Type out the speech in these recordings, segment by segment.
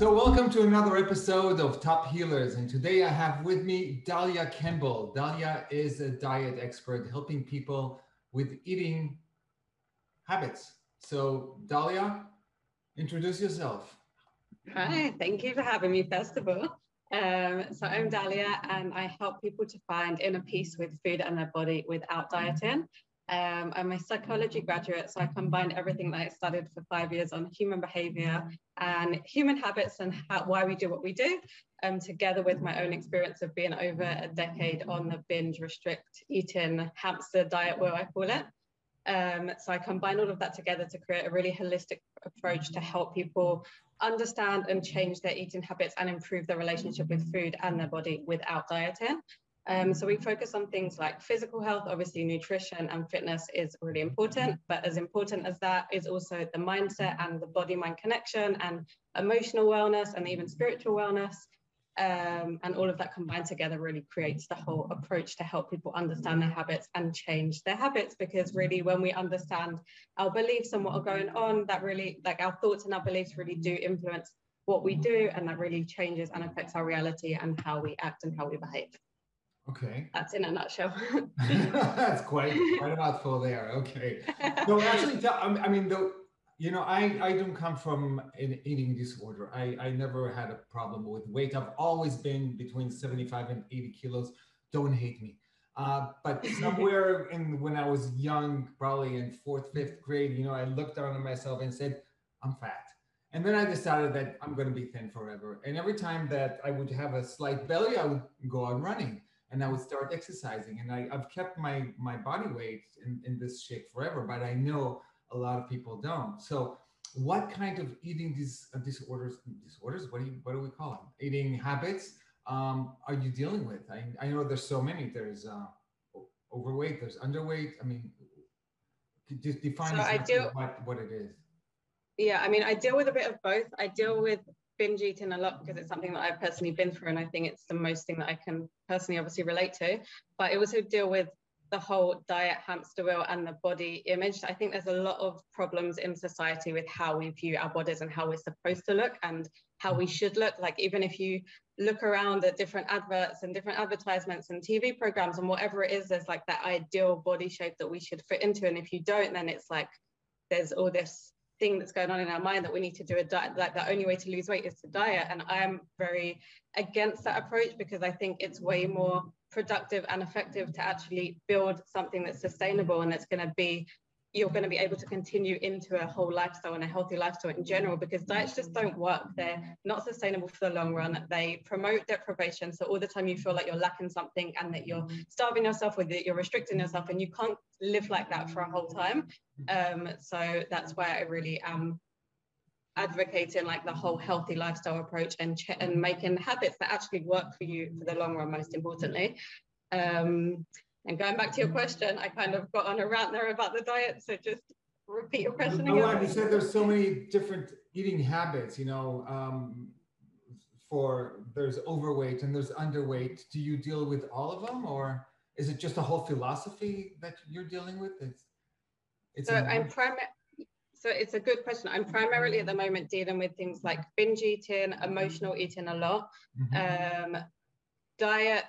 So, welcome to another episode of Top Healers. And today I have with me Dalia Campbell. Dalia is a diet expert helping people with eating habits. So, Dalia, introduce yourself. Hi, thank you for having me, first of all. Um, so, I'm Dalia, and I help people to find inner peace with food and their body without dieting. Um, I'm a psychology graduate, so I combined everything that I studied for five years on human behavior and human habits and how, why we do what we do, um, together with my own experience of being over a decade on the binge, restrict, eating, hamster diet, where I call it. Um, so I combine all of that together to create a really holistic approach to help people understand and change their eating habits and improve their relationship with food and their body without dieting. Um, so we focus on things like physical health, obviously nutrition and fitness is really important, but as important as that is also the mindset and the body mind connection and emotional wellness and even spiritual wellness. Um, and all of that combined together really creates the whole approach to help people understand their habits and change their habits because really when we understand our beliefs and what are going on that really like our thoughts and our beliefs really do influence what we do and that really changes and affects our reality and how we act and how we behave Okay. That's in a nutshell. That's quite quite a mouthful there. Okay. No, actually, I mean, though, you know, I I don't come from an eating disorder. I I never had a problem with weight. I've always been between seventy five and eighty kilos. Don't hate me. Uh, but somewhere in when I was young, probably in fourth, fifth grade, you know, I looked down at myself and said, "I'm fat." And then I decided that I'm going to be thin forever. And every time that I would have a slight belly, I would go on running and I would start exercising. And I, have kept my my body weight in, in this shape forever, but I know a lot of people don't. So what kind of eating these uh, disorders disorders what do you what do we call them? Eating habits um, are you dealing with? I, I know there's so many. There's uh, overweight there's underweight. I mean just define so I do, what, what it is. Yeah i mean i deal with a bit of both. I deal with binge eating a lot because it's something that I've personally been through, and I think it's the most thing that I can personally obviously relate to. But I also deal with the whole diet hamster wheel and the body image. I think there's a lot of problems in society with how we view our bodies and how we're supposed to look and how we should look. Like even if you look around at different adverts and different advertisements and TV programs and whatever it is, there's like that ideal body shape that we should fit into. And if you don't, then it's like there's all this thing that's going on in our mind that we need to do a diet like the only way to lose weight is to diet. And i am very against that approach because i think it's way more productive and effective to actually build something that's sustainable and that's going to be you're going to be able to continue into a whole lifestyle and a healthy lifestyle in general because diets just don't work. They're not sustainable for the long run. They promote deprivation. So all the time you feel like you're lacking something and that you're starving yourself with it, you're restricting yourself and you can't live like that for a whole time. Um, so that's why I really am advocating like the whole healthy lifestyle approach and, ch- and making habits that actually work for you for the long run, most importantly. Um, and going back to your question, I kind of got on a rant there about the diet. So just repeat your question again. You said there's so many different eating habits, you know, um, for there's overweight and there's underweight. Do you deal with all of them or is it just a whole philosophy that you're dealing with? It's, it's so I'm primarily, so it's a good question. I'm primarily at the moment dealing with things like binge eating, emotional eating a lot, mm-hmm. um, diet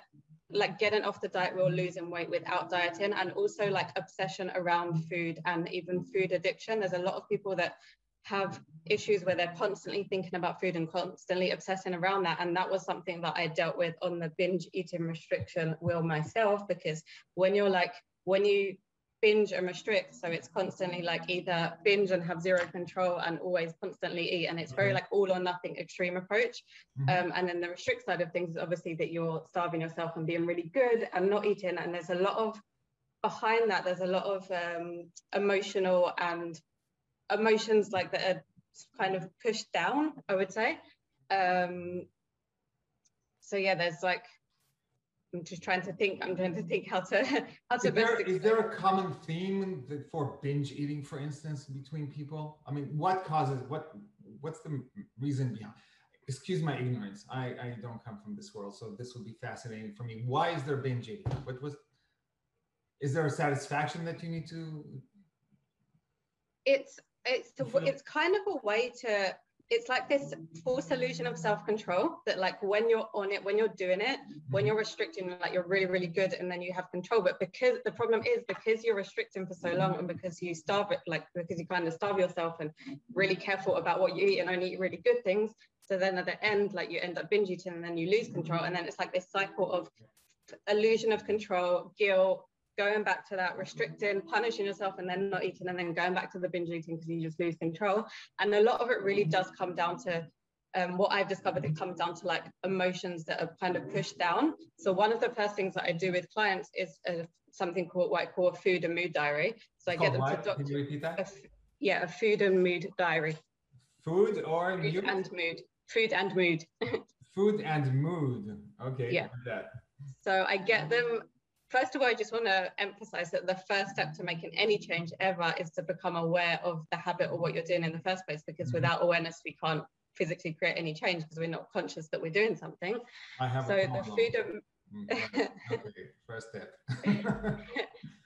like getting off the diet wheel, losing weight without dieting, and also like obsession around food and even food addiction. There's a lot of people that have issues where they're constantly thinking about food and constantly obsessing around that. And that was something that I dealt with on the binge eating restriction wheel myself, because when you're like, when you binge and restrict. So it's constantly like either binge and have zero control and always constantly eat. And it's very mm-hmm. like all or nothing extreme approach. Mm-hmm. Um, and then the restrict side of things is obviously that you're starving yourself and being really good and not eating. And there's a lot of behind that, there's a lot of um, emotional and emotions like that are kind of pushed down, I would say. Um, so yeah, there's like I'm just trying to think. I'm trying to think how to how to. Is there, is there a common theme for binge eating, for instance, between people? I mean, what causes what? What's the reason behind? Excuse my ignorance. I I don't come from this world, so this would be fascinating for me. Why is there binge eating? What was? Is there a satisfaction that you need to? It's it's to, it's kind of a way to it's like this false illusion of self-control that like when you're on it when you're doing it when you're restricting like you're really really good and then you have control. But because the problem is because you're restricting for so long and because you starve it like because you kind of starve yourself and really careful about what you eat and only eat really good things so then at the end like you end up binge eating and then you lose control. And then it's like this cycle of illusion of control guilt going back to that restricting, punishing yourself, and then not eating, and then going back to the binge eating because you just lose control. And a lot of it really does come down to um, what I've discovered. It comes down to like emotions that are kind of pushed down. So one of the first things that I do with clients is a, something called what I call a food and mood diary. So I get them what? to document. Can you repeat that? A, yeah, a food and mood diary. Food or food mood? and mood. Food and mood. food and mood. Okay. Yeah. So I get them first of all, I just want to emphasize that the first step to making any change ever is to become aware of the habit or what you're doing in the first place, because mm-hmm. without awareness, we can't physically create any change because we're not conscious that we're doing something. I have so the food mm, first step.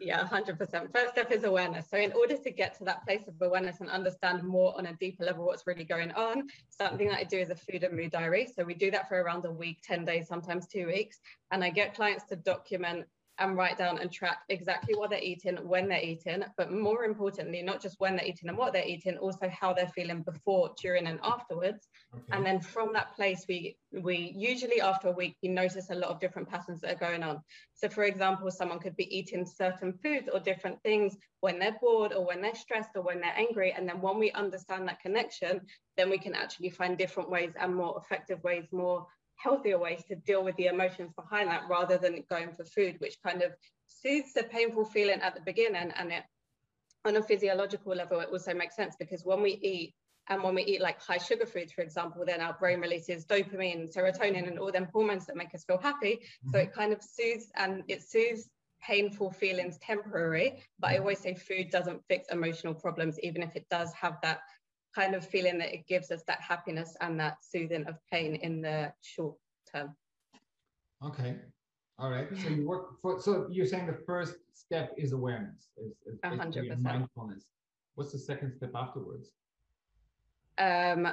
yeah, 100%. First step is awareness. So, in order to get to that place of awareness and understand more on a deeper level what's really going on, something that I do is a food and mood diary. So, we do that for around a week, 10 days, sometimes two weeks. And I get clients to document and write down and track exactly what they're eating, when they're eating, but more importantly, not just when they're eating and what they're eating, also how they're feeling before, during, and afterwards. Okay. And then from that place, we we usually after a week we notice a lot of different patterns that are going on. So, for example, someone could be eating certain foods or different things when they're bored or when they're stressed or when they're angry. And then when we understand that connection, then we can actually find different ways and more effective ways, more healthier ways to deal with the emotions behind that rather than going for food, which kind of soothes the painful feeling at the beginning. And it, on a physiological level, it also makes sense because when we eat and when we eat like high sugar foods, for example, then our brain releases dopamine, serotonin, and all them hormones that make us feel happy. Mm-hmm. So it kind of soothes and it soothes painful feelings temporary. But I mm-hmm. always say food doesn't fix emotional problems, even if it does have that kind of feeling that it gives us that happiness and that soothing of pain in the short term. Okay. All right. So you work for, so you're saying the first step is awareness, is, is 100%. mindfulness. What's the second step afterwards? Um,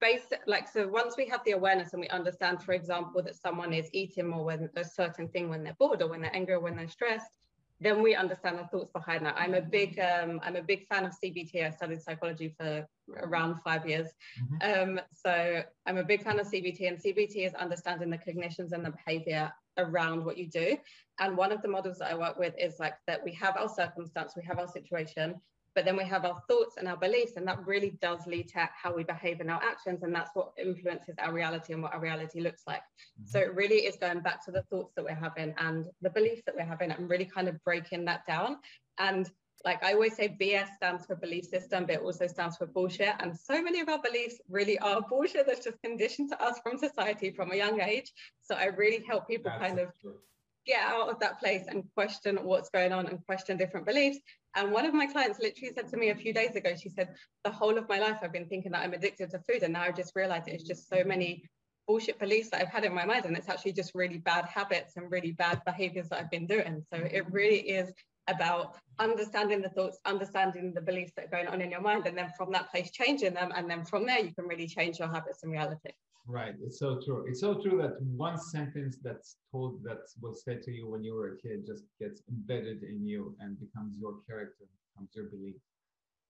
basic, like, so once we have the awareness and we understand, for example, that someone is eating more when a certain thing when they're bored or when they're angry or when they're stressed, then we understand the thoughts behind that. I'm a big um, I'm a big fan of CBT. I studied psychology for around five years, mm-hmm. um, so I'm a big fan of CBT. And CBT is understanding the cognitions and the behavior around what you do. And one of the models that I work with is like that we have our circumstance, we have our situation, but then we have our thoughts and our beliefs and that really does lead to how we behave in our actions and that's what influences our reality and what our reality looks like mm-hmm. so it really is going back to the thoughts that we're having and the beliefs that we're having and really kind of breaking that down and like I always say, BS stands for belief system, but it also stands for bullshit. And so many of our beliefs really are bullshit that's just conditioned to us from society from a young age. So I really help people that's kind of true get out of that place and question what's going on and question different beliefs. And one of my clients literally said to me a few days ago, she said, The whole of my life I've been thinking that I'm addicted to food. And now I just realized it's just so many bullshit beliefs that I've had in my mind. And it's actually just really bad habits and really bad behaviors that I've been doing. So it really is about understanding the thoughts, understanding the beliefs that are going on in your mind, and then from that place, changing them. And then from there, you can really change your habits and reality. Right. It's so true. It's so true that one sentence that's told that was said to you when you were a kid just gets embedded in you and becomes your character, becomes your belief.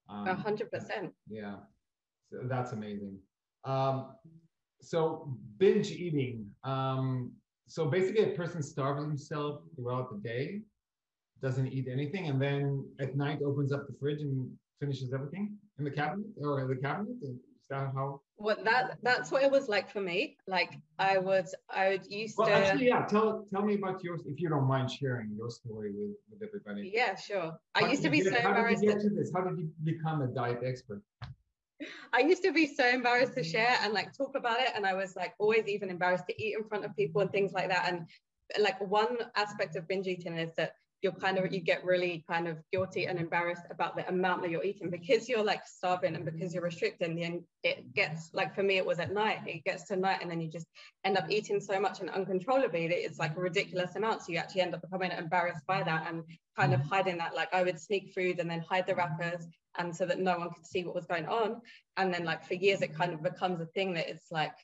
A hundred percent. Yeah. So that's amazing. Um, so binge eating. Um, so basically, a person starves himself throughout the day, doesn't eat anything, and then at night opens up the fridge and finishes everything in the cabinet or the cabinet. Is that how? well that that's what it was like for me like i would i would used well, to actually yeah tell tell me about yours if you don't mind sharing your story with with everybody yeah sure how i used to be get, so embarrassed how did, you get to this? how did you become a diet expert I used to be so embarrassed to share and like talk about it. And I was like always even embarrassed to eat in front of people and things like that. And like one aspect of binge eating is that you're kind of you get really kind of guilty and embarrassed about the amount that you're eating because you're like starving and because you're restricting then it gets like for me it was at night. It gets to night and then you just end up eating so much and uncontrollably that it's like a ridiculous amount. So you actually end up becoming embarrassed by that and kind of hiding that. Like i would sneak food and then hide the wrappers and so that no one could see what was going on. And then like for years it kind of becomes a thing that it's like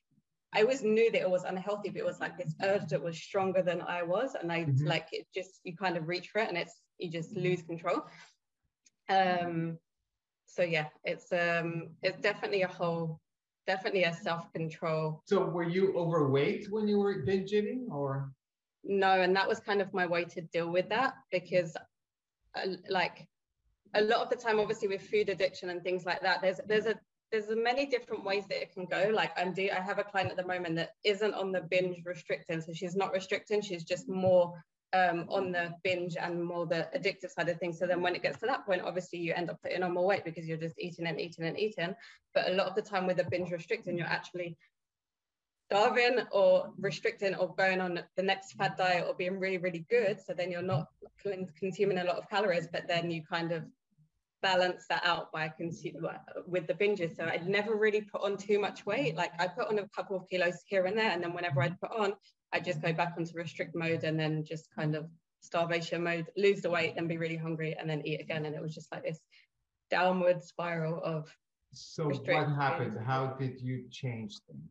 I always knew that it was unhealthy, but it was like this urge that was stronger than I was. And I mm-hmm. like it just, you kind of reach for it and it's, you just lose control. Um, so yeah, it's, um, it's definitely a whole, definitely a self-control. So were you overweight when you were binge eating or? No, and that was kind of my way to deal with that because uh, like a lot of the time, obviously with food addiction and things like that, there's, there's a there's many different ways that it can go. Like I'm do I have a client at the moment that isn't on the binge restricting, so she's not restricting, she's just more um, on the binge and more the addictive side of things. So then when it gets to that point, obviously you end up putting on more weight because you're just eating and eating and eating. But a lot of the time with the binge restricting, you're actually starving or restricting or going on the next fad diet or being really, really good. So then you're not consuming a lot of calories, but then you kind of balance that out by consume with the binges. So I'd never really put on too much weight. Like I put on a couple of kilos here and there, and then whenever I'd put on, I'd just go back onto restrict mode and then just kind of starvation mode, lose the weight, then be really hungry, and then eat again. And it was just like this downward spiral of. So what happened? How did you change things?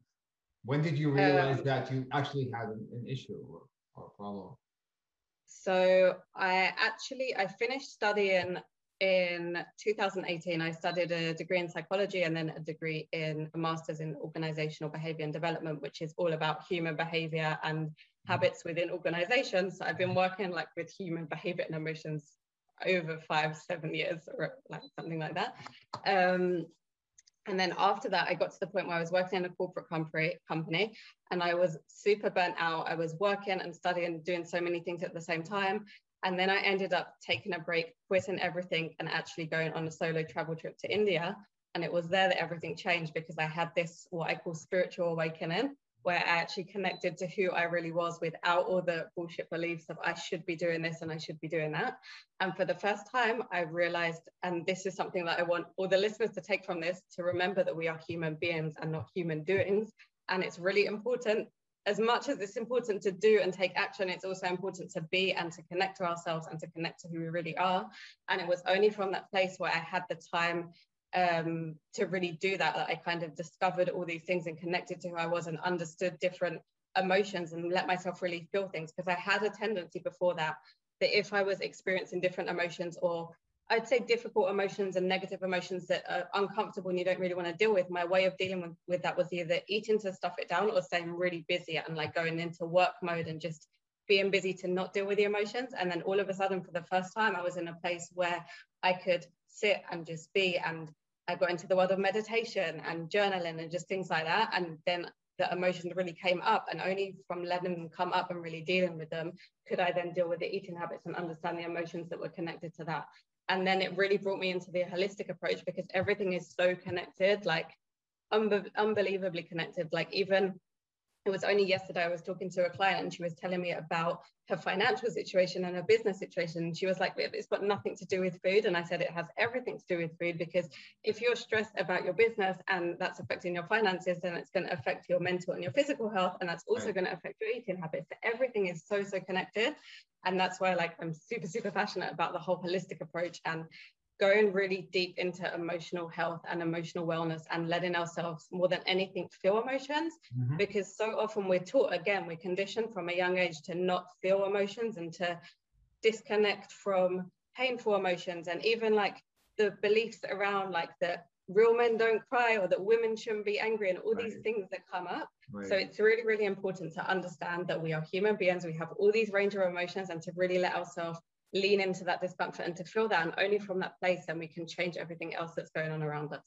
When did you realize um, that you actually had an, an issue or, or a problem? So I actually I finished studying in 2018, I studied a degree in psychology and then a degree in a master's in organizational behavior and development, which is all about human behavior and mm. habits within organizations. So I've been working like with human behavior and emotions over five, seven years or like something like that. Um, and then after that, I got to the point where I was working in a corporate company, company and I was super burnt out. I was working and studying, doing so many things at the same time. And then I ended up taking a break, quitting everything, and actually going on a solo travel trip to India. And it was there that everything changed because I had this, what I call spiritual awakening, where I actually connected to who I really was without all the bullshit beliefs of I should be doing this and I should be doing that. And for the first time, I realized, and this is something that I want all the listeners to take from this to remember that we are human beings and not human doings. And it's really important as much as it's important to do and take action, it's also important to be and to connect to ourselves and to connect to who we really are. And it was only from that place where I had the time um, to really do that that I kind of discovered all these things and connected to who I was and understood different emotions and let myself really feel things. Because I had a tendency before that that if I was experiencing different emotions or I'd say difficult emotions and negative emotions that are uncomfortable and you don't really want to deal with. My way of dealing with, with that was either eating to stuff it down or staying really busy and like going into work mode and just being busy to not deal with the emotions. And then all of a sudden, for the first time, I was in a place where I could sit and just be. And I got into the world of meditation and journaling and just things like that. And then the emotions really came up and only from letting them come up and really dealing with them could I then deal with the eating habits and understand the emotions that were connected to that and then it really brought me into the holistic approach because everything is so connected like unbe- unbelievably connected. Like even it was only yesterday I was talking to a client and she was telling me about her financial situation and her business situation. And she was like, it's got nothing to do with food. And I said, it has everything to do with food because if you're stressed about your business and that's affecting your finances, then it's going to affect your mental and your physical health. And that's also right. going to affect your eating habits. So everything is so, so connected. And that's why like I'm super, super passionate about the whole holistic approach and going really deep into emotional health and emotional wellness and letting ourselves more than anything feel emotions mm-hmm. because so often we're taught again we're conditioned from a young age to not feel emotions and to disconnect from painful emotions and even like the beliefs around like that real men don't cry or that women shouldn't be angry and all right. these things that come up right. so it's really really important to understand that we are human beings we have all these range of emotions and to really let ourselves lean into that discomfort and to feel that and only from that place then we can change everything else that's going on around us.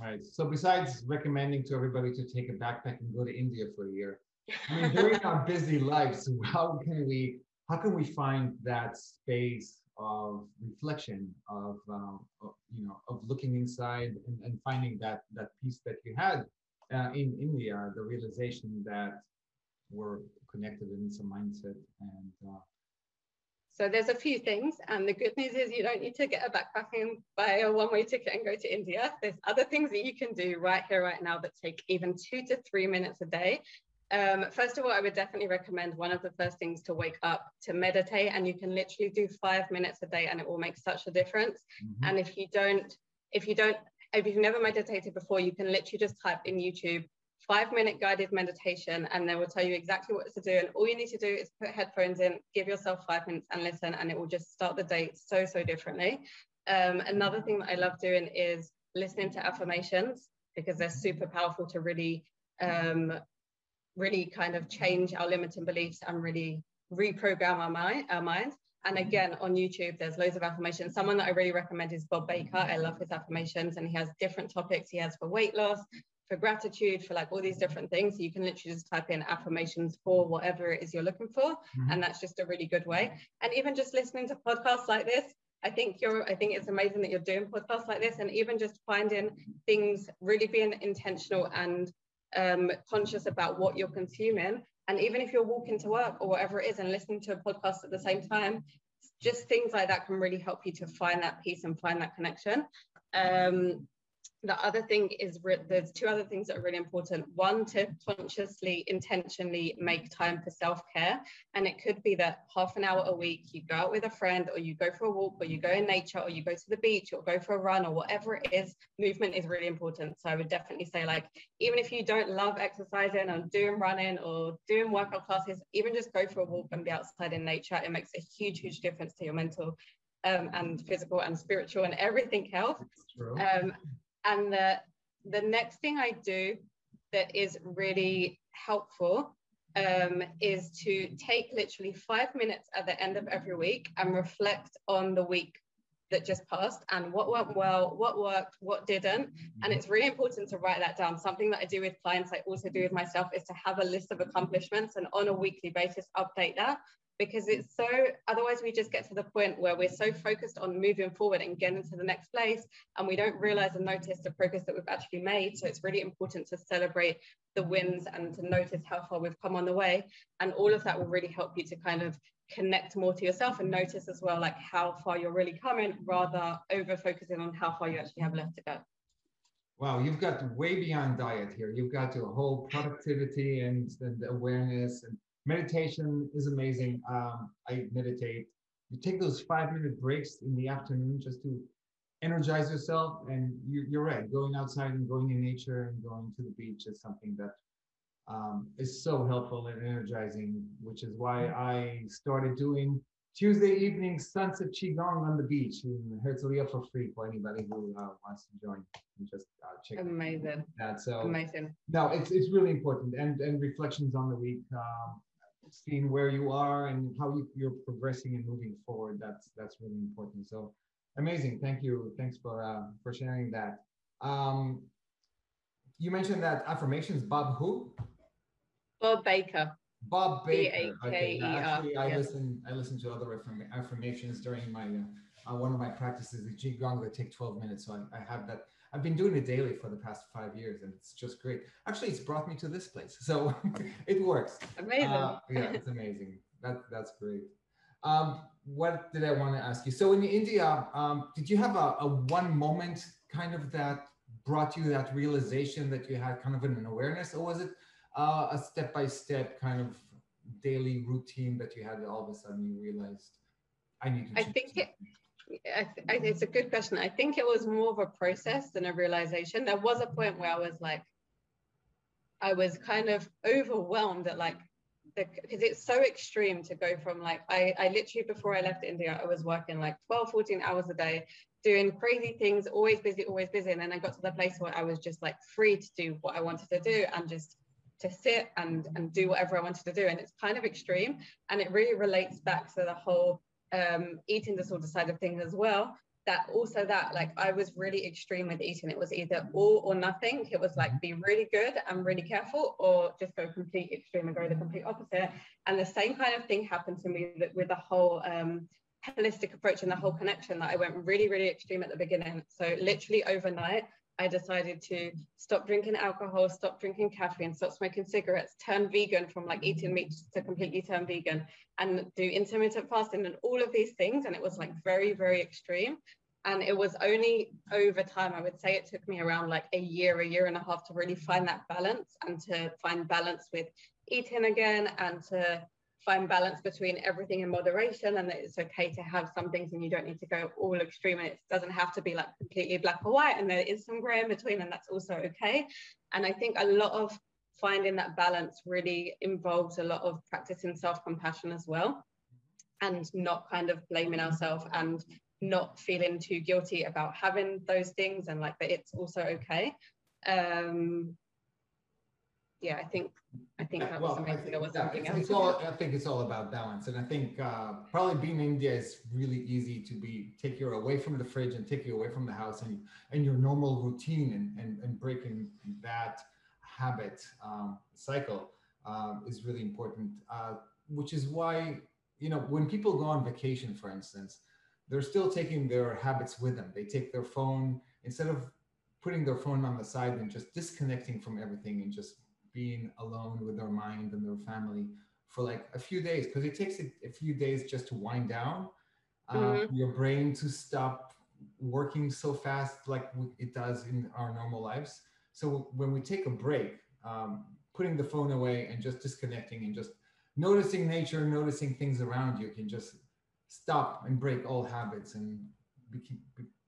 Right. So besides recommending to everybody to take a backpack and go to india for a year i mean during our busy lives how can we how can we find that space of reflection of, um, of you know of looking inside and, and, finding that that piece that you had uh, in india the realization that we're connected in some mindset and uh, So there's a few things, and the good news is you don't need to get a backpack and buy a one-way ticket and go to India. There's other things that you can do right here, right now that take even two to three minutes a day. Um, first of all, I would definitely recommend one of the first things to wake up to meditate, and you can literally do five minutes a day, and it will make such a difference. Mm-hmm. And if you don't, if you don't, if you've never meditated before, you can literally just type in YouTube five minute guided meditation and they will tell you exactly what to do and all you need to do is put headphones in give yourself five minutes and listen and it will just start the day so so differently. Um, another thing that i love doing is listening to affirmations because they're super powerful to really um, really kind of change our limiting beliefs and really reprogram our mind our minds. And again on youtube there's loads of affirmations. Someone that i really recommend is bob baker. I love his affirmations and he has different topics. He has for weight loss for gratitude, for like all these different things. So you can literally just type in affirmations for whatever it is you're looking for. Mm-hmm. And that's just a really good way. And even just listening to podcasts like this, I think you're, I think it's amazing that you're doing podcasts like this and even just finding things, really being intentional and um, conscious about what you're consuming. And even if you're walking to work or whatever it is and listening to a podcast at the same time, just things like that can really help you to find that peace and find that connection. Um, the other thing is re- there's two other things that are really important. One, to consciously, intentionally make time for self care. And it could be that half an hour a week you go out with a friend, or you go for a walk, or you go in nature, or you go to the beach, or go for a run, or whatever it is. Movement is really important. So I would definitely say, like, even if you don't love exercising or doing running or doing workout classes, even just go for a walk and be outside in nature. It makes a huge, huge difference to your mental um, and physical and spiritual and everything health. Um, and the, the next thing I do that is really helpful um, is to take literally five minutes at the end of every week and reflect on the week that just passed and what went well, what worked, what didn't. And it's really important to write that down. Something that I do with clients, I also do with myself, is to have a list of accomplishments and on a weekly basis update that because mm-hmm. it's so otherwise we just get to the point where we're so focused on moving forward and getting to the next place and we don't realize and notice the progress that we've actually made. So it's really important to celebrate the wins and to notice how far we've come on the way. And all of that will really help you to kind of connect more to yourself and notice as well like how far you're really coming rather over focusing on how far you actually have left to go. Wow, you've got way beyond diet here. You've got to a whole productivity and, and awareness and meditation is amazing. Um, I meditate. You take those five minute breaks in the afternoon just to energize yourself. And you, are right, going outside and going in nature and going to the beach is something that um, is so helpful and energizing, which is why I started doing Tuesday evening sunset qigong on the beach in Herzliya for free for anybody who uh, wants to join and just uh, check amazing that. So amazing. No, it's it's really important and and reflections on the week. Um, seeing where you are and how you, you're progressing and moving forward. That's that's really important. So amazing. Thank you. Thanks for uh, for sharing that. Um, you mentioned that affirmations. Bob who? Bob Baker. Bob Baker. Okay. Actually, I listen. I listen to other affirmations during my uh, one of my practices, the Qigong, that take 12 minutes. So I, I have that I've been doing it daily for the past five years, and it's just great. Actually, it's brought me to this place, so it works. Amazing. Uh, yeah, it's amazing. That that's great. Um, what did I want to ask you? So in India, um, did you have a, a one moment kind of that brought you that realization that you had kind of an awareness, or was it uh, a step by step kind of daily routine that you had all of a sudden you realized I need to? I think it, I, I, it's a good question. I think it was more of a process than a realization. There was a point where I was like, I was kind of overwhelmed at like, because it's so extreme to go from like, I, I literally, before I left India, I was working like 12, 14 hours a day, doing crazy things, always busy, always busy. And then I got to the place where I was just like free to do what I wanted to do and just to sit and, and do whatever I wanted to do. And it's kind of extreme. And it really relates back to the whole um, eating disorder side of things as well that also that like i was really extreme with eating. It was either all or nothing. It was like be really good and really careful or just go complete extreme and go the complete opposite. And the same kind of thing happened to me with the whole um, holistic approach and the whole connection that i went really really extreme at the beginning. So literally overnight I decided to stop drinking alcohol, stop drinking caffeine, stop smoking cigarettes, turn vegan from like eating meat to completely turn vegan, and do intermittent fasting and all of these things. And it was like very, very extreme. And it was only over time, I would say it took me around like a year, a year and a half to really find that balance and to find balance with eating again and to find balance between everything in moderation and that it's okay to have some things and you don't need to go all extreme and it doesn't have to be like completely black or white and there is some gray in between and that's also okay. And i think a lot of finding that balance really involves a lot of practicing self-compassion as well and not kind of blaming ourselves and not feeling too guilty about having those things and like that it's also okay. Um yeah, I think I think that well, was amazing. Think, was something it's, it's all, I think it's all about balance, and I think uh, probably being in India is really easy to be take you away from the fridge and take you away from the house and and your normal routine and and, and breaking that habit um, cycle um, is really important. Uh, which is why you know when people go on vacation, for instance, they're still taking their habits with them. They take their phone instead of putting their phone on the side and just disconnecting from everything and just being alone with their mind and their family for like a few days because it takes a, a, few days just to wind down uh, mm-hmm. your brain to stop working so fast like it does in our normal lives so when we take a break um, putting the phone away and just disconnecting and just noticing nature noticing things around you can just stop and break all habits and be-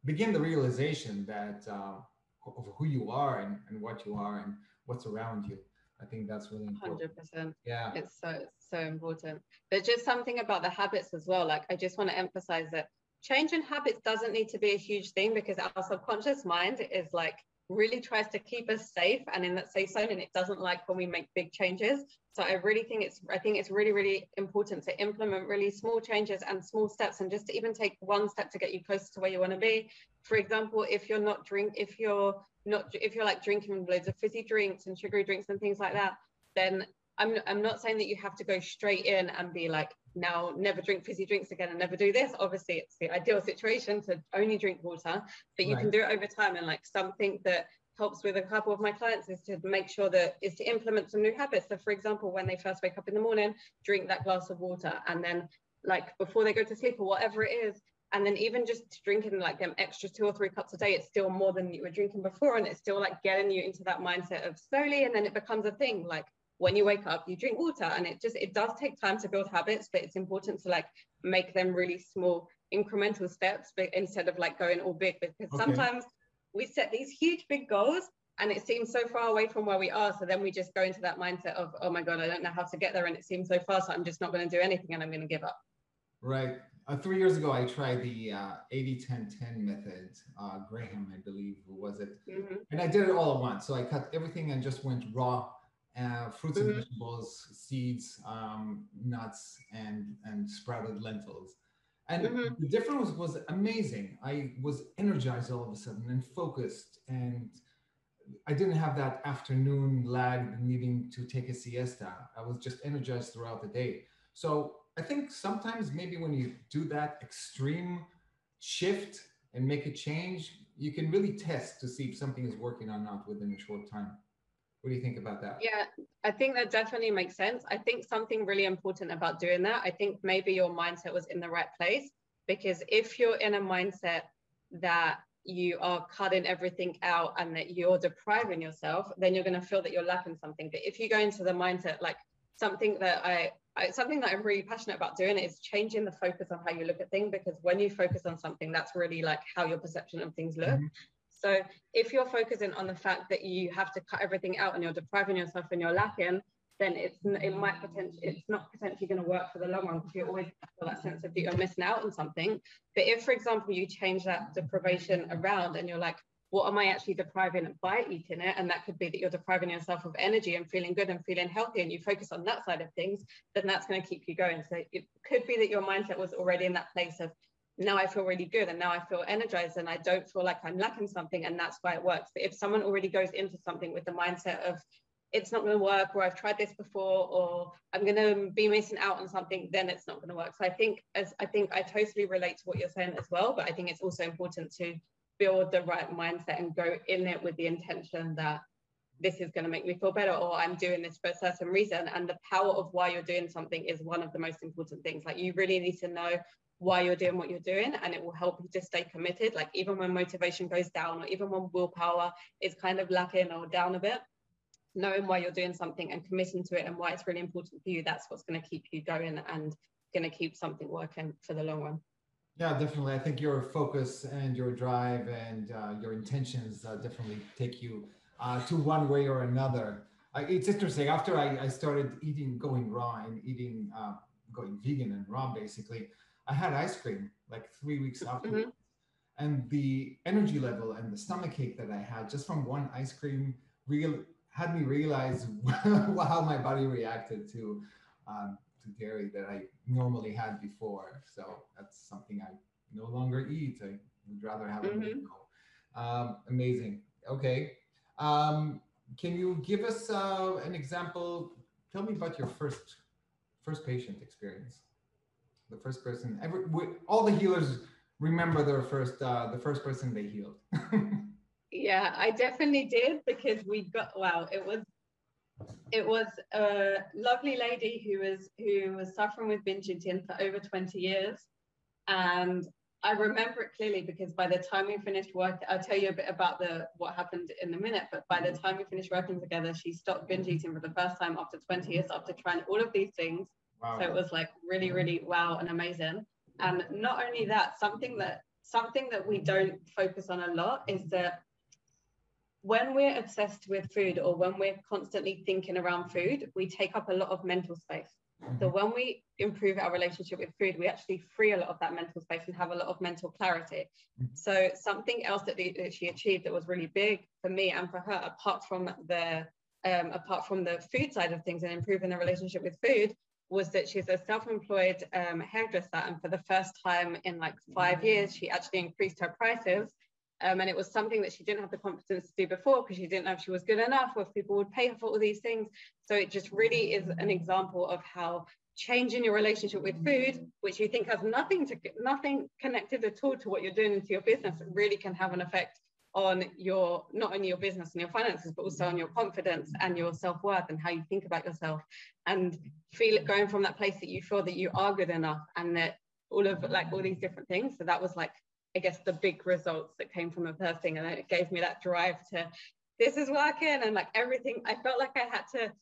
begin the realization that uh, of who you are and, and what you are and what's around you I think that's really important. Hundred percent. Yeah, it's so so important. There's just something about the habits as well. Like I just want to emphasize that changing habits doesn't need to be a huge thing because our subconscious mind is like really tries to keep us safe and in that safe zone and it doesn't like when we make big changes. So i really think it's i think it's really really important to implement really small changes and small steps and just to even take one step to get you closer to where you want to be. For example if you're not drink if you're not if you're like drinking loads of fizzy drinks and sugary drinks and things like that then i'm i'm not saying that you have to go straight in and be like now never drink fizzy drinks again and never do this. Obviously it's the ideal situation to only drink water but you right. can do it over time. And like something that helps with a couple of my clients is to make sure that is to implement some new habits. So for example when they first wake up in the morning drink that glass of water and then like before they go to sleep or whatever it is and then even just drinking like them extra two or three cups a day it's still more than you were drinking before. And it's still like getting you into that mindset of slowly and then it becomes a thing. Like when you wake up you drink water and it just it does take time to build habits but it's important to like make them really small incremental steps but instead of like going all big because okay. sometimes we set these huge big goals and it seems so far away from where we are so then we just go into that mindset of oh my god i don't know how to get there and it seems so far so i'm just not going to do anything and i'm going to give up right uh, three years ago i tried the uh, 80 10 10 method uh, graham i believe who was it mm-hmm. and i did it all at once so i cut everything and just went raw uh, fruits mm-hmm. and vegetables, seeds, um, nuts, and and sprouted lentils. And mm-hmm. the difference was amazing. I was energized all of a sudden and focused, and I didn't have that afternoon lag needing to take a siesta. I was just energized throughout the day. So I think sometimes maybe when you do that extreme shift and make a change, you can really test to see if something is working or not within a short time. What do you think about that? Yeah, I think that definitely makes sense. I think something really important about doing that, I think maybe your mindset was in the right place because if you're in a mindset that you are cutting everything out and that you're depriving yourself, then you're going to feel that you're lacking something. But if you go into the mindset like something that I, I something that I'm really passionate about doing is changing the focus on how you look at things because when you focus on something, that's really like how your perception of things look. Mm-hmm. So if you're focusing on the fact that you have to cut everything out and you're depriving yourself and you're lacking, then it's it might potentially it's not potentially going to work for the long run because you always feel that sense of that you're missing out on something. But if, for example, you change that deprivation around and you're like, what am I actually depriving by eating it? And that could be that you're depriving yourself of energy and feeling good and feeling healthy, and you focus on that side of things, then that's going to keep you going. So it could be that your mindset was already in that place of now I feel really good and now I feel energized and I don't feel like I'm lacking something and that's why it works. But if someone already goes into something with the mindset of it's not going to work or I've tried this before or I'm going to be missing out on something, then it's not going to work. So I think as I think I totally relate to what you're saying as well, but I think it's also important to build the right mindset and go in it with the intention that this is going to make me feel better or i'm doing this for a certain reason and the power of why you're doing something is one of the most important things like you really need to know why you're doing what you're doing and it will help you to stay committed. Like even when motivation goes down or even when willpower is kind of lacking or down a bit knowing why you're doing something and committing to it and why it's really important for you that's what's going to keep you going and going to keep something working for the long run. Yeah definitely. I think your focus and your drive and uh, your intentions uh, definitely take you uh, to one way or another. It's interesting. After I, I, started eating going raw and eating uh, going vegan and raw basically I had ice cream like three weeks after, mm-hmm. and the energy level and the stomach ache that I had just from one ice cream real had me realize how my body reacted to um, to dairy that I normally had before. So that's something I no longer eat. I would rather have mm-hmm. a meal. Um, amazing. Okay. Um, can you give us uh, an example? Tell me about your first first patient experience the first person every we, all the healers remember their first uh, the first person they healed. Yeah i definitely did because we got wow it was it was a lovely lady who was who was suffering with binge eating for over 20 years. And i remember it clearly because by the time we finished work i'll tell you a bit about the what happened in a minute but by the time we finished working together she stopped binge eating for the first time after 20 years after trying all of these things Wow. So it was like really, really wow and amazing. And not only that, something that something that we don't focus on a lot is that when we're obsessed with food or when we're constantly thinking around food, we take up a lot of mental space. Mm-hmm. So when we improve our relationship with food, we actually free a lot of that mental space and have a lot of mental clarity. Mm-hmm. So something else that, that, she achieved that was really big for me and for her, apart from the um, apart from the food side of things and improving the relationship with food, was that she's a self-employed um, hairdresser and for the first time in like five years she actually increased her prices um, and it was something that she didn't have the confidence to do before because she didn't know if she was good enough or if people would pay her for all these things. So it just really is an example of how changing your relationship with food which you think has nothing to nothing connected at all to what you're doing into your business really can have an effect on your not only your business and your finances but also on your confidence and your self-worth and how you think about yourself and feel it going from that place that you feel that you are good enough and that all of like all these different things. So that was like i guess the big results that came from the first thing. And then it gave me that drive to this is working. And like everything i felt like i had to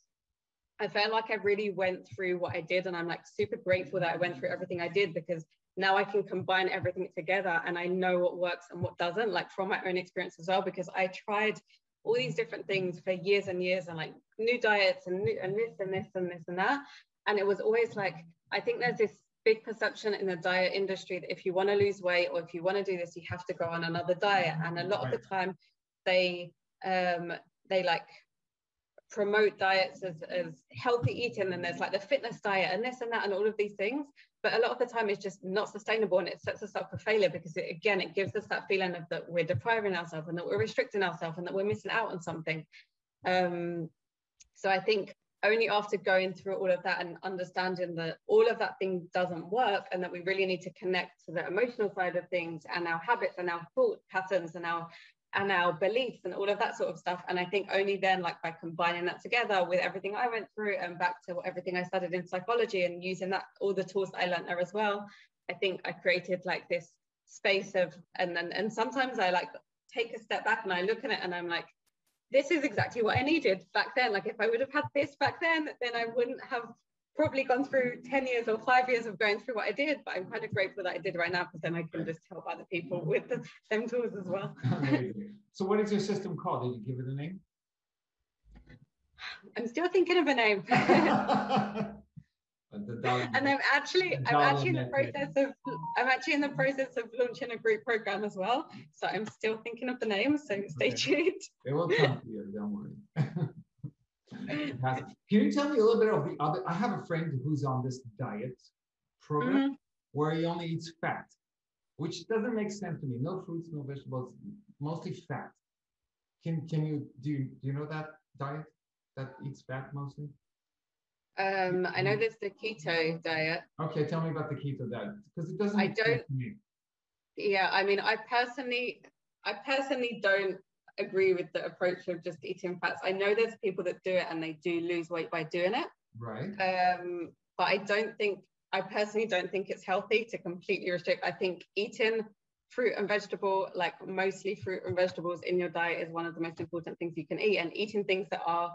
I felt like I really went through what I did, and I'm like super grateful that I went through everything I did because now I can combine everything together and I know what works and what doesn't, like from my own experience as well, because I tried all these different things for years and years and like new diets and, new, and this and this and this and that. And it was always like, I think there's this big perception in the diet industry that if you want to lose weight or if you want to do this, you have to go on another diet. And a lot right. of the time they, um, they like promote diets as, as healthy eating and there's like the fitness diet and this and that and all of these things but a lot of the time it's just not sustainable and it sets us up for failure because it, again it gives us that feeling of that we're depriving ourselves and that we're restricting ourselves and that we're missing out on something. Um, so i think only after going through all of that and understanding that all of that thing doesn't work and that we really need to connect to the emotional side of things and our habits and our thought patterns and our and our beliefs and all of that sort of stuff. And I think only then, like by combining that together with everything I went through and back to everything I studied in psychology and using that all the tools that I learned there as well, I think I created like this space of and then and sometimes I like take a step back and I look at it and I'm like, this is exactly what I needed back then. Like if I would have had this back then, then I wouldn't have probably gone through 10 years or five years of going through what I did, but I'm kind of grateful that I did right now because then I can just help other people with the same tools as well. so what is your system called? Did you give it a name? I'm still thinking of a name. and I'm actually I'm actually in the process of I'm actually in the process of launching a group program as well. So I'm still thinking of the name. So stay okay. tuned. It will come to you, don't worry. Can you tell me a little bit of the other? I have a friend who's on this diet program mm-hmm. where he only eats fat, which doesn't make sense to me. No fruits, no vegetables, mostly fat. Can can you do you, do you know that diet that eats fat mostly? Um, I know there's the keto diet. Okay, tell me about the keto diet because it doesn't. I don't. Yeah, I mean, I personally I personally don't agree with the approach of just eating fats. I know there's people that do it and they do lose weight by doing it. Right. Um, but I don't think I personally don't think it's healthy to completely restrict. I think eating fruit and vegetable, like mostly fruit and vegetables in your diet is one of the most important things you can eat. And eating things that are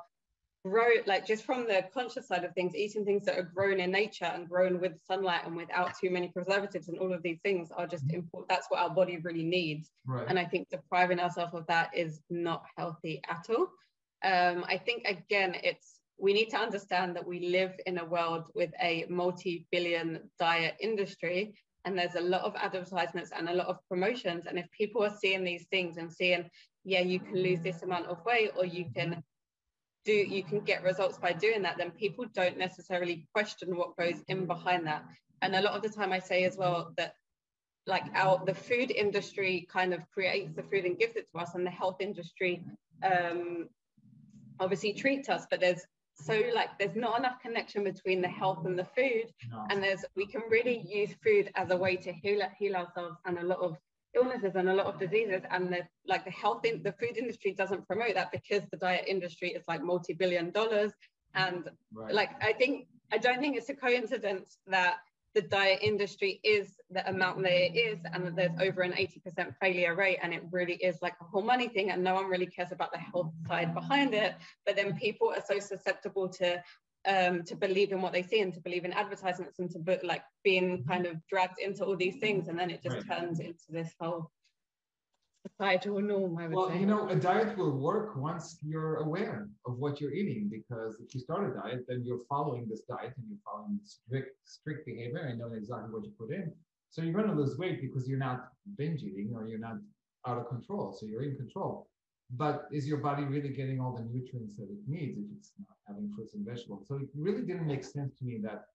grow like just from the conscious side of things eating things that are grown in nature and grown with sunlight and without too many preservatives and all of these things are just mm-hmm. important that's what our body really needs right. and i think depriving ourselves of that is not healthy at all um, i think again it's we need to understand that we live in a world with a multi-billion diet industry and there's a lot of advertisements and a lot of promotions and if people are seeing these things and seeing yeah you can lose this amount of weight or you can do you can get results by doing that then people don't necessarily question what goes in behind that and a lot of the time i say as well that like our the food industry kind of creates the food and gives it to us and the health industry um obviously treats us but there's so like there's not enough connection between the health and the food no. and there's we can really use food as a way to heal heal ourselves and a lot of illnesses and a lot of diseases and the like the health in the food industry doesn't promote that because the diet industry is like multi-billion dollars and right. like i think i don't think it's a coincidence that the diet industry is the amount that it is and that there's over an 80% failure rate and it really is like a whole money thing and no one really cares about the health side behind it but then people are so susceptible to um, to believe in what they see and to believe in advertisements and to be, like being kind of dragged into all these things. And then it just right. turns into this whole societal norm I would well say. you know a diet will work once you're aware of what you're eating because if you start a diet then you're following this diet and you're following strict strict behavior. And knowing exactly what you put in. So you're going to lose weight because you're not binge eating or you're not out of control. So you're in control but is your body really getting all the nutrients that it needs if it's not having fruits and vegetables? So it really didn't make sense to me that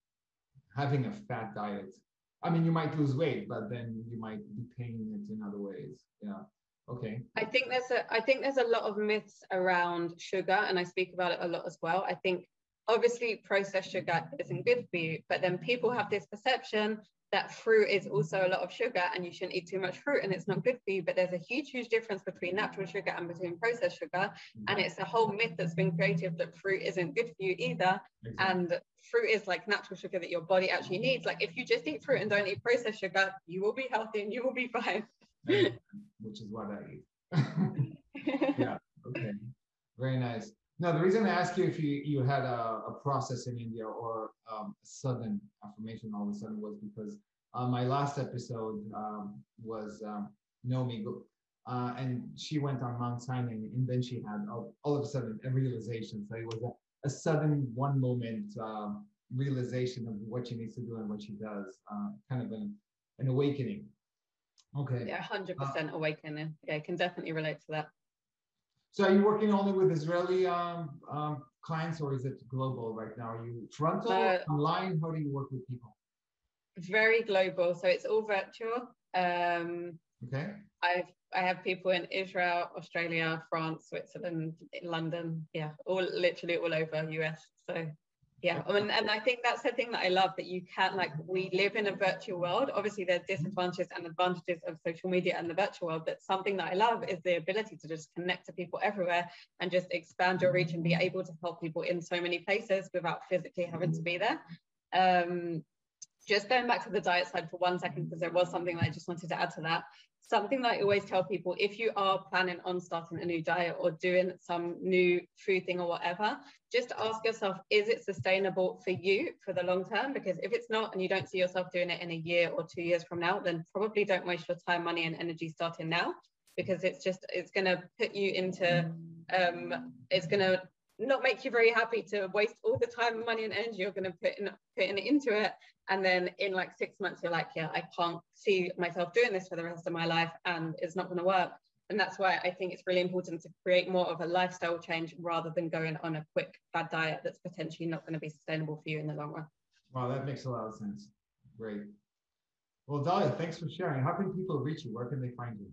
having a fat diet, I mean, you might lose weight, but then you might be paying it in other ways. Yeah. Okay. I think there's a I think there's a lot of myths around sugar, and I speak about it a lot as well. I think obviously processed sugar isn't good for you, but then people have this perception that fruit is also a lot of sugar and you shouldn't eat too much fruit and it's not good for you. But there's a huge, huge difference between natural sugar and between processed sugar. And it's a whole myth that's been created that fruit isn't good for you either. And fruit is like natural sugar that your body actually needs. Like if you just eat fruit and don't eat processed sugar, you will be healthy and you will be fine. Which is what I eat. yeah. Okay. Very nice. No, the reason I asked you if you, you had a, a process in India or um, a sudden affirmation all of a sudden was because uh, my last episode um, was um, Nomi, uh, and she went on Mount Sinai, and then she had all, all of a sudden a realization. So it was a, a sudden one moment um, realization of what she needs to do and what she does, uh, kind of an, an awakening. Okay. Yeah, 100% uh, awakening. Yeah, I can definitely relate to that. So are you working only with Israeli um, um, clients or is it global right now? Are you frontal, uh, online? How do you work with people? Very global. So it's all virtual. Um, okay. I've I have people in Israel, Australia, France, Switzerland, London. Yeah, all literally all over US. So yeah um, and, and i think that's the thing that i love that you can like we live in a virtual world. Obviously there's mm-hmm. disadvantages and advantages of social media and the virtual world but something that i love is the ability to just connect to people everywhere and just expand your reach and be mm-hmm. able to help people in so many places without physically having to mm-hmm. be there. Um, just going back to the diet side for one second because there was something that i just wanted to add to that something that I always tell people if you are planning on starting a new diet or doing some new food thing or whatever, just ask yourself, is it sustainable for you for the long term? Because if it's not and you don't see yourself doing it in a year or two years from now, then probably don't waste your time, money, and energy starting now because it's just it's going to put you into um it's going to not make you very happy to waste all the time and money and energy you're going to put in it into it. And then in like six months you're like yeah i can't see myself doing this for the rest of my life and it's not going to work. And that's why i think it's really important to create more of a lifestyle change rather than going on a quick bad diet that's potentially not going to be sustainable for you in the long run. Wow that makes a lot of sense. Great. Well Dalia, thanks for sharing. How can people reach you? Where can they find you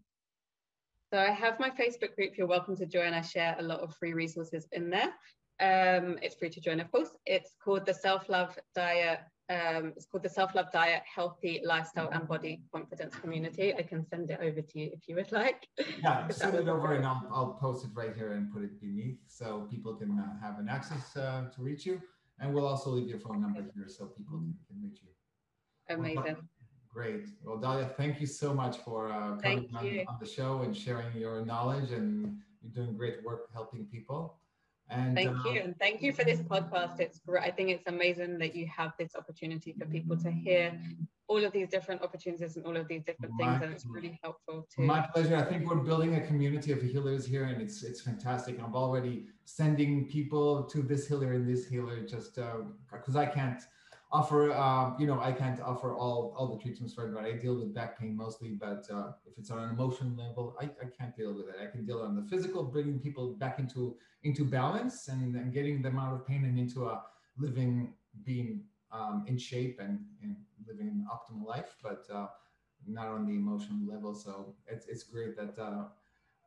so I have my Facebook group. You're welcome to join. I share a lot of free resources in there. Um, it's free to join, of course. It's called the Self Love Diet Um, it's called the Self Love Diet Healthy Lifestyle and Body Confidence Community. I can send it over to you if you would like. Yeah, send it over and I'll, I'll post it right here and put it beneath so people can uh, have an access uh, to reach you. And we'll also leave your phone number here so people can, can reach you. Amazing. Great. Well, Dalia, thank you so much for uh, coming on, on, the show and sharing your knowledge and you're doing great work helping people. And thank uh, you. And thank you for this podcast. It's great. I think it's amazing that you have this opportunity for people to hear all of these different opportunities and all of these different things. and it's really helpful too. My pleasure. I think we're building a community of healers here and it's it's fantastic. I'm already sending people to this healer and this healer just because uh, I can't offer uh, you know i can't offer all all the treatments for everybody i deal with back pain mostly but uh, if it's on an emotional level I, I can't deal with it. I can deal on the physical bringing people back into into balance and, and getting them out of pain and into a living being um, in shape and, and living an optimal life but uh, not on the emotional level. So it's, it's great that uh,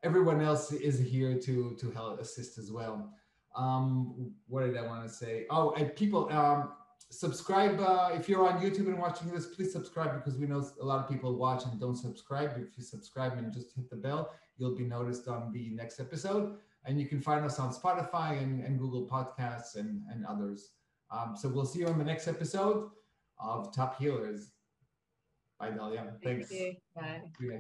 everyone else is here to to help assist as well. Um, what did i want to say? Oh and people um, subscribe uh, if you're on youtube and watching this please subscribe because we know a lot of people watch and don't subscribe. If you subscribe and just hit the bell you'll be noticed on the next episode. And you can find us on spotify and, and google podcasts and, and others. Um, so we'll see you on the next episode of top healers. Bye dalia thanks. Thank bye